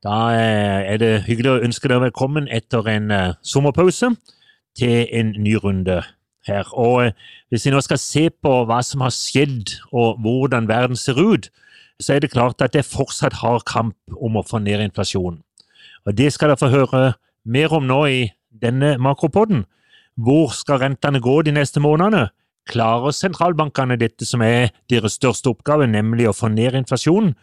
Da eh, er det hyggelig å ønske dere velkommen etter en uh, sommerpause til en ny runde her. Og uh, hvis vi nå skal se på hva som har skjedd og hvordan verden ser ut, så er det klart at det fortsatt har kamp om å få ned inflasjonen. Og Det skal dere få høre mer om nå i denne makropodden. Hvor skal rentene gå de neste månedene? Klarer sentralbankene dette som er deres største oppgave, nemlig å få ned inflasjonen?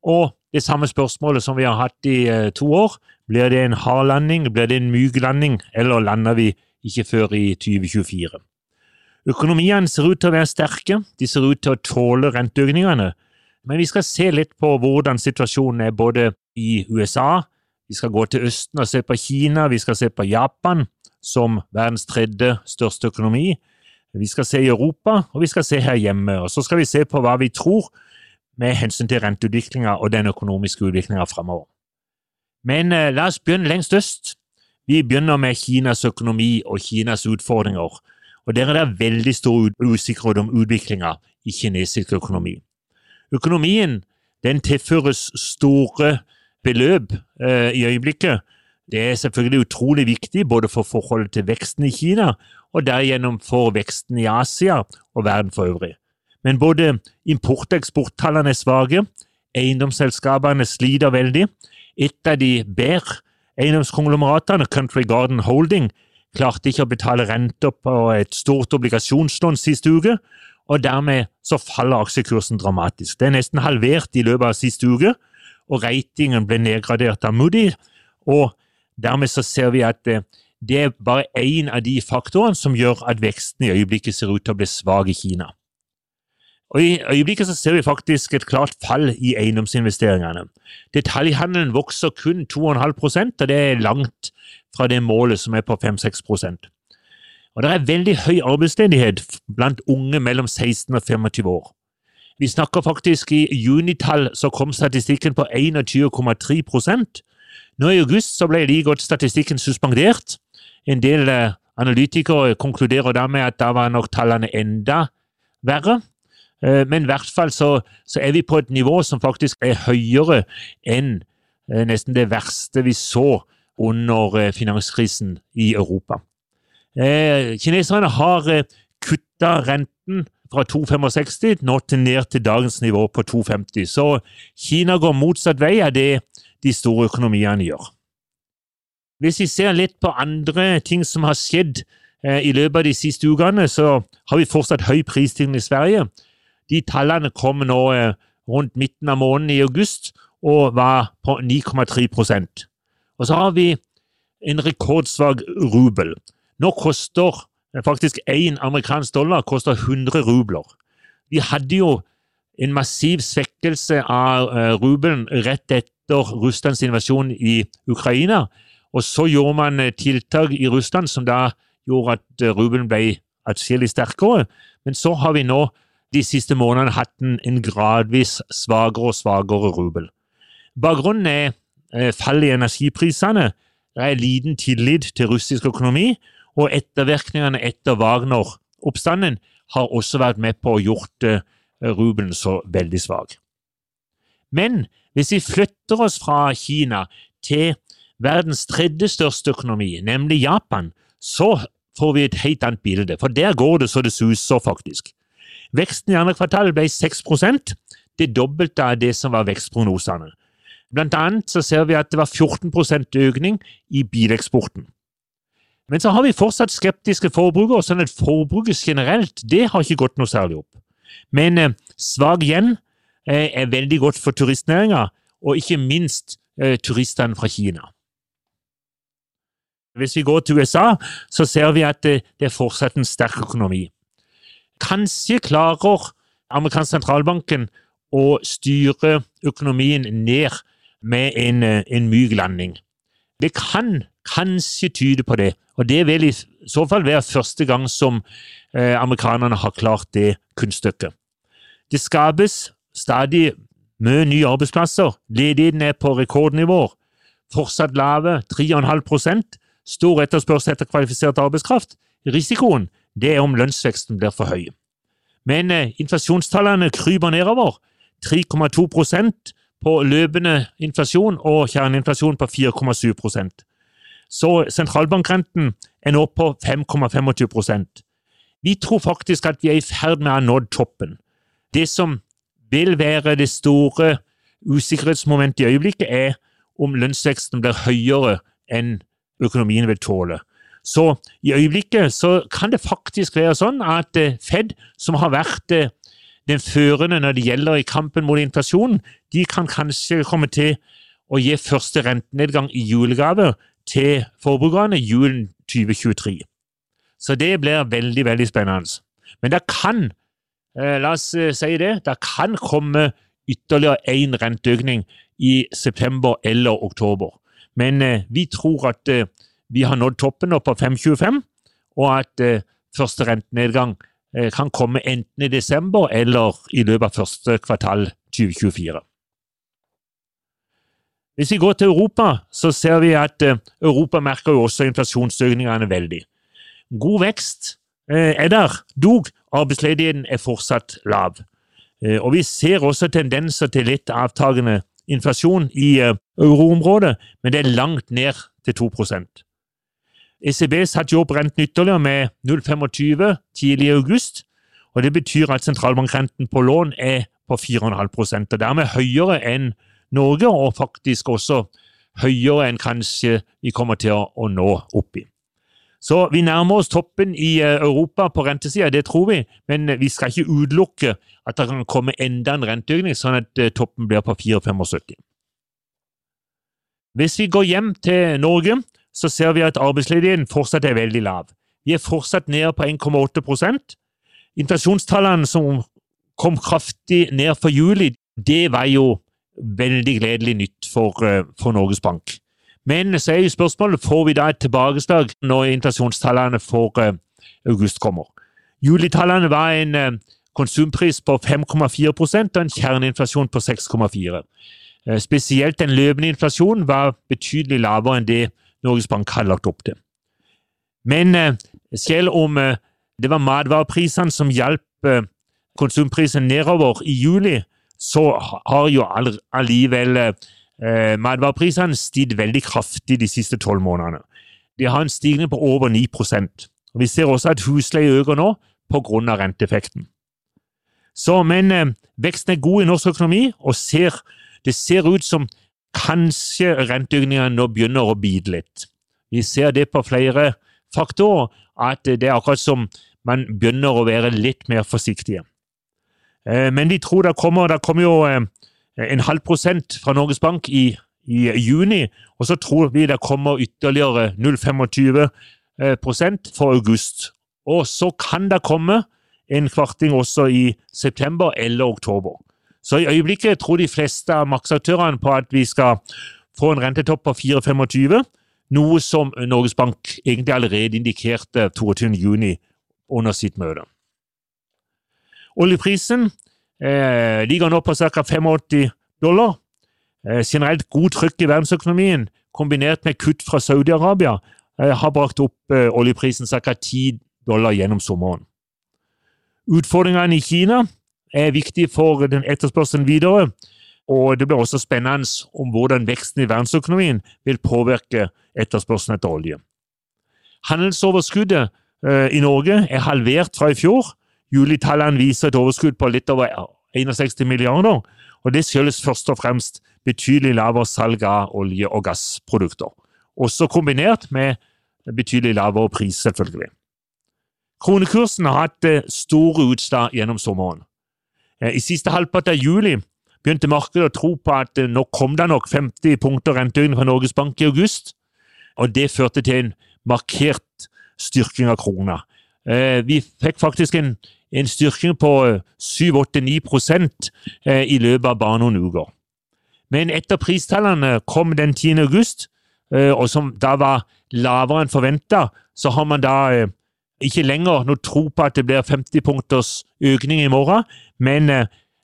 Og det samme spørsmålet som vi har hatt i eh, to år, blir det en hard landing, blir det en myk landing, eller lander vi ikke før i 2024? Økonomiene ser ut til å være sterke, de ser ut til å tåle renteøkningene, men vi skal se litt på hvordan situasjonen er både i USA, vi skal gå til Østen og se på Kina, vi skal se på Japan som verdens tredje største økonomi, vi skal se i Europa, og vi skal se her hjemme. Og så skal vi se på hva vi tror med hensyn til renteutviklinga og den økonomiske utviklinga framover. Men eh, la oss begynne lengst øst. Vi begynner med Kinas økonomi og Kinas utfordringer. Og Der er det veldig stor usikkerhet om utviklinga i kinesisk økonomi. Økonomien den tilføres store beløp eh, i øyeblikket. Det er selvfølgelig utrolig viktig både for forholdet til veksten i Kina og derigjennom for veksten i Asia og verden for øvrig. Men både import- og eksporttallene er svake, eiendomsselskapene sliter veldig. Et av de bedre eiendomskonglomeratene, Country Garden Holding, klarte ikke å betale renter på et stort obligasjonslån sist uke, og dermed så faller aksjekursen dramatisk. Det er nesten halvert i løpet av siste uke, og ratingen ble nedgradert av Moody, og dermed så ser vi at eh, det er bare én av de faktorene som gjør at veksten i øyeblikket ser ut til å bli svak i Kina. Og I øyeblikket så ser vi faktisk et klart fall i eiendomsinvesteringene. Detaljhandelen vokser kun 2,5 og det er langt fra det målet som er på 5-6% Og Det er veldig høy arbeidsledighet blant unge mellom 16 og 25 år. Vi snakker faktisk i junitall så kom statistikken på 21,3% Nå i august så ble like godt statistikken suspendert, en del eh, analytikere konkluderer da med at da var nok tallene enda verre. Eh, men i hvert fall så, så, er vi på et nivå som faktisk er høyere enn eh, nesten det verste vi så under finanskrisen i Europa. Kineserne har kutta renten fra 2,65 nå til ned til dagens nivå på 2,50. Så Kina går motsatt vei av det de store økonomiene gjør. Hvis vi ser litt på andre ting som har skjedd eh, i løpet av de siste ukene, så har vi fortsatt høy prisstigning i Sverige. De tallene kom nå eh, rundt midten av måneden i august og var på 9,3% Og så har vi en rekordsvak rubel. Nå koster eh, faktisk én amerikansk dollar koster 100 rubler. Vi hadde jo en massiv svekkelse av uh, rubelen rett etter Russlands invasjon i Ukraina. Og så gjorde man eh, tiltak i Russland som da gjorde at eh, rubelen ble atskillig sterkere. Men så har vi nå de siste månedene hatt en, gradvis svakere og svakere rubel. Bakgrunnen er eh, fall i energiprisene. Det er liten tillit til russisk økonomi, og ettervirkningene etter Wagner-oppstanden har også vært med på å gjort eh, rubelen så veldig svak. Men hvis vi flytter oss fra Kina til verdens tredje største økonomi, nemlig Japan, så får vi et helt annet bilde, for der går det så det suser, faktisk. Veksten i andre kvartal ble 6% det dobbelte av det som var vekstprognosene. Blant annet så ser vi at det var 14 økning i bileksporten. Men så har vi fortsatt skeptiske forbrukere, sånn at forbruket generelt det har ikke gått noe særlig opp. Men eh, svak yen eh, er veldig godt for turistnæringa, og ikke minst eh, turistene fra Kina. Hvis vi går til USA, så ser vi at det, det er fortsatt en sterk økonomi. Kanskje klarer amerikansk sentralbanken å styre økonomien ned med en, en myk landing. Det kan kanskje tyde på det, og det vil i så fall være første gang som eh, amerikanerne har klart det kunststykket. Det skapes stadig mye nye arbeidsplasser, ledigheten er på rekordnivåer, fortsatt lave, 3,5 stor etterspørsel etter kvalifisert arbeidskraft. Risikoen det er om lønnsveksten blir for høy. Men eh, inflasjonstallene kryper nedover. 3,2% på løpende inflasjon og kjerneinflasjon på 4,7% Så sentralbankrenten er nå på 5,25% Vi tror faktisk at vi er i ferd med å ha nådd toppen. Det som vil være det store usikkerhetsmomentet i øyeblikket, er om lønnsveksten blir høyere enn økonomien vil tåle. Så i øyeblikket så kan det faktisk være sånn at eh, Fed, som har vært eh, den førende når det gjelder i kampen mot inflasjonen, de kan kanskje komme til å gi første rentenedgang i julegave til forbrukerne julen 2023. Så det blir veldig, veldig spennende. Men det kan, eh, la oss si det, det kan komme ytterligere én renteøkning i september eller oktober. Men vi tror at vi har nådd toppen nå på 5,25, og at eh, første rentenedgang eh, kan komme enten i desember eller i løpet av første kvartal 2024. Hvis vi går til Europa, så ser vi at eh, Europa merker jo også inflasjonsøkningene veldig. God vekst eh, er der, dog arbeidsledigheten er fortsatt lav. Eh, og vi ser også tendenser til litt avtagende inflasjon i eh, euroområdet, men det er langt ned til 2 ECB satte jo opp renten ytterligere med 0,25 tidlig i august. og Det betyr at sentralbankrenten på lån er på 4,5 og dermed høyere enn Norge, og faktisk også høyere enn kanskje vi kommer til å nå opp i. Så vi nærmer oss toppen i eh, Europa på rentesida, det tror vi, men vi skal ikke utelukke at det kan komme enda en renteøkning, sånn at eh, toppen blir på 4,75. Hvis vi går hjem til Norge, så ser vi at arbeidsledigheten fortsatt er veldig lav. Vi er fortsatt nede på 1,8% Inflasjonstallene som kom kraftig ned for juli, det var jo veldig gledelig nytt for, eh, for Norges Bank. Men så er jo spørsmålet får vi da et tilbakeslag når inflasjonstallene for uh, august kommer. Julitallene var en uh, konsumpris på 5,4 og en kjerneinflasjon på 6,4. Uh, spesielt den løpende inflasjonen var betydelig lavere enn det Norges Bank har lagt opp til. Men eh, selv om eh, det var matvareprisene som hjalp konsumprisene konsumprisen nedover i juli, så har jo allikevel matvareprisene stiget veldig kraftig de siste tolv månedene. De har en stigning på over 9 og Vi ser også at husleie øker nå pga. renteeffekten. Så, men veksten er god i norsk økonomi, og ser, det ser ut som kanskje renteøkningene nå begynner å bite litt. Vi ser det på flere faktorer, at det er akkurat som man begynner å være litt mer forsiktige. Eh, men vi tror det kommer, det kommer jo eh, en halv prosent fra Norges Bank i, i juni, og så tror vi det kommer ytterligere 0,25 eh, prosent for august. Og så kan det komme en kvarting også i september eller oktober. Så i øyeblikket tror de fleste av maksaktørene på at vi skal få en rentetopp på 4,25, noe som Norges Bank egentlig allerede indikerte 22.6 under sitt møte. Oljeprisen eh, ligger nå på ca. 85 dollar. Eh, generelt god trykk i verdensøkonomien, kombinert med kutt fra Saudi-Arabia, eh, har brakt opp eh, oljeprisen ca. 10 dollar gjennom sommeren. Utfordringene i Kina er viktig for den etterspørselen videre. Og det blir også spennende om hvordan veksten i verdensøkonomien vil påvirke etterspørselen etter olje. Handelsoverskuddet eh, i Norge er halvert fra i fjor. Julitallene viser et overskudd på litt over 61 milliarder, og det skyldes først og fremst betydelig lavere salg av olje- og gassprodukter. Også kombinert med betydelig lavere pris, selvfølgelig. Kronekursen har hatt eh, store utslag gjennom sommeren. Eh, I siste halvpart av juli begynte markedet å tro på at eh, nå kom det nok 50 punkter renteøkning fra Norges Bank i august, og det førte til en markert styrking av krona. Eh, vi fikk faktisk en, en styrking på 7-8-9 i løpet av bare noen uker. Men etter pristallene kom den 10. august, og som da var lavere enn forventa, så har man da ikke lenger noe tro på at det blir 50 punkters økning i morgen, men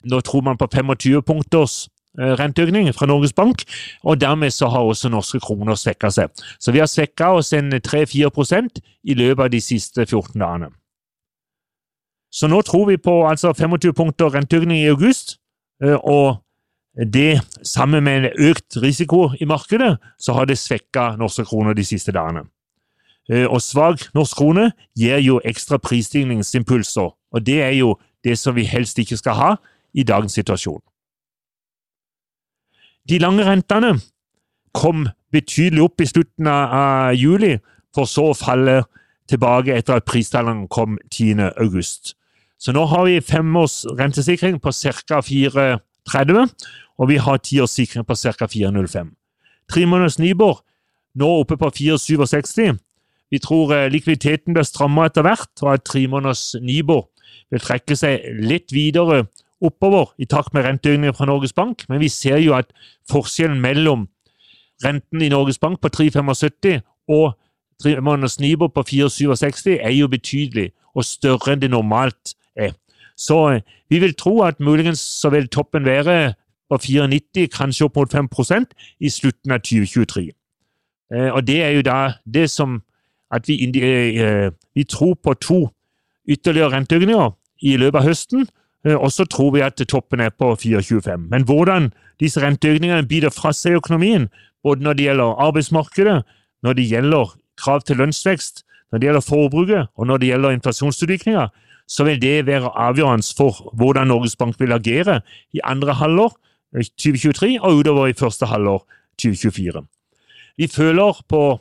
nå tror man på 25 punkters renteøkning fra Norges Bank, og dermed så har også norske kroner svekka seg. Så vi har svekka oss en 3-4% i løpet av de siste 14 dagene. Så nå tror vi på altså 25 punkter renteøkning i august, og det, sammen med en økt risiko i markedet, så har det svekka norske kroner de siste dagene. Og svak norsk krone gir jo ekstra prisstigningsimpulser, og det er jo det som vi helst ikke skal ha i dagens situasjon. De lange rentene kom betydelig opp i slutten av juli, for så å falle tilbake etter at pristallene kom 10. august. Så nå har vi femårs rentesikring på ca. 4,30, og vi har tiårssikring på ca. 4,05. Tre Nibor nå oppe på 4,67. Vi tror eh, likviditeten blir strammet etter hvert, og at tremåneders Nibor vil trekke seg litt videre oppover i takt med renteøkninger fra Norges Bank, men vi ser jo at forskjellen mellom renten i Norges Bank på 3,75 og tremåneders Nibor på 4,67 er jo betydelig og større enn det normalt er. Så eh, vi vil tro at muligens så vil toppen være på 94, kanskje opp mot 5% i slutten av 2023. Eh, og det er jo da det som at vi, eh, vi tror på to ytterligere renteøkninger i løpet av høsten, og så tror vi at toppen er på 4,25. Men hvordan disse renteøkningene biter fra seg økonomien, både når det gjelder arbeidsmarkedet, når det gjelder krav til lønnsvekst, når det gjelder forbruket og når det gjelder inflasjonsutviklinga, så vil det være avgjørende for hvordan Norges Bank vil agere i andre halvår 2023 og utover i første halvår 2024. Vi føler på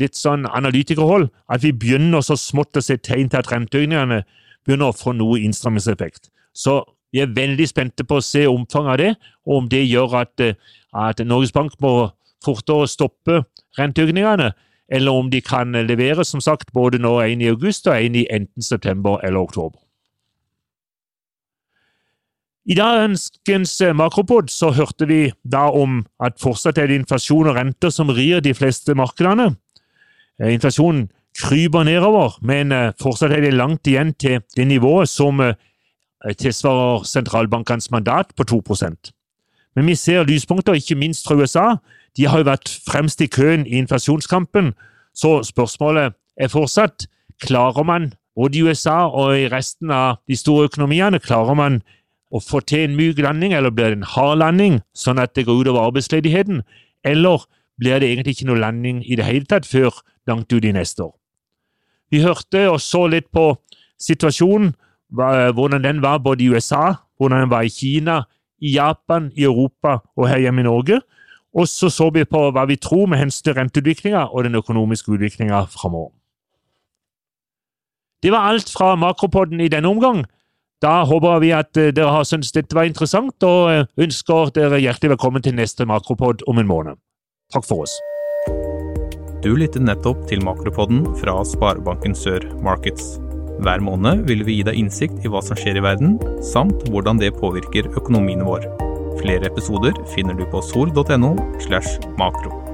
litt sånn analytikerhold at vi begynner så smått å se tegn til at renteøkningene begynner å få noe innstrammingseffekt. Så vi er veldig spente på å se omfanget av det, og om det gjør at, at Norges Bank må fortere stoppe renteøkningene, eller om de kan levere som sagt, både nå en i august og en i enten september eller oktober. I dagens makropod så hørte vi da om at fortsatt er det inflasjon og renter som rir de fleste markedene. Eh, inflasjonen kryper nedover, men eh, fortsatt er det langt igjen til det nivået som eh, tilsvarer sentralbankenes mandat på 2% Men vi ser lyspunkter, ikke minst fra USA, de har jo vært fremst i køen i inflasjonskampen, så spørsmålet er fortsatt klarer man, både i USA og i resten av de store økonomiene, klarer man å få til en myk landing, eller blir det en hard landing, sånn at det går utover arbeidsledigheten, eller blir det egentlig ikke noe landing i det hele tatt før langt ut i neste år? Vi hørte og så litt på situasjonen, hvordan den var både i USA, hvordan den var i Kina, i Japan, i Europa og her hjemme i Norge. Og så så vi på hva vi tror med hensyn til renteutviklinga og den økonomiske utviklinga framover. Det var alt fra Makropodden i denne omgang. Da håper vi at eh, dere har syntes dette var interessant, og eh, ønsker dere hjertelig velkommen til neste Makropod om en måned. Takk for oss. Du lytter nettopp til Makropodden fra Sparebanken Sør Markets. Hver måned vil vi gi deg innsikt i hva som skjer i verden, samt hvordan det påvirker økonomien vår. Flere episoder finner du på sol.no slash makro.